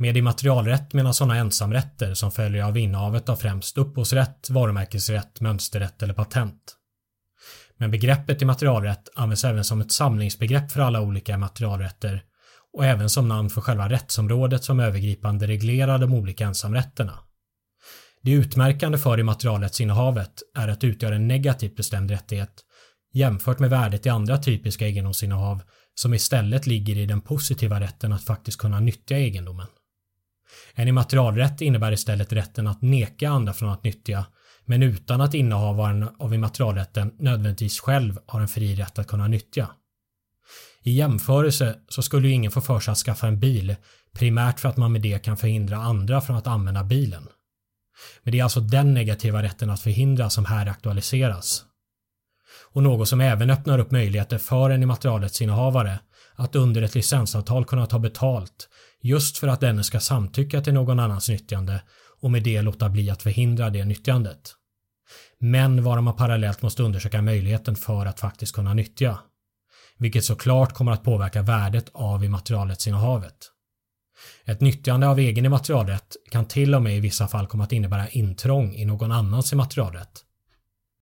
Med immaterialrätt menas sådana ensamrätter som följer av innehavet av främst upphovsrätt, varumärkesrätt, mönsterrätt eller patent. Men begreppet immaterialrätt används även som ett samlingsbegrepp för alla olika immaterialrätter och även som namn för själva rättsområdet som övergripande reglerar de olika ensamrätterna. Det utmärkande för immaterialrättsinnehavet är att utgöra en negativt bestämd rättighet jämfört med värdet i andra typiska egendomsinnehav som istället ligger i den positiva rätten att faktiskt kunna nyttja egendomen. En immaterialrätt innebär istället rätten att neka andra från att nyttja men utan att innehavaren av immaterialrätten nödvändigtvis själv har en fri rätt att kunna nyttja. I jämförelse så skulle ju ingen få för sig att skaffa en bil primärt för att man med det kan förhindra andra från att använda bilen. Men det är alltså den negativa rätten att förhindra som här aktualiseras. Och något som även öppnar upp möjligheter för en immaterialrättsinnehavare att under ett licensavtal kunna ta betalt just för att denne ska samtycka till någon annans nyttjande och med det låta bli att förhindra det nyttjandet. Men vara man parallellt måste undersöka möjligheten för att faktiskt kunna nyttja. Vilket såklart kommer att påverka värdet av immaterialrättsinnehavet. Ett nyttjande av egen immaterialrätt kan till och med i vissa fall komma att innebära intrång i någon annans immaterialrätt.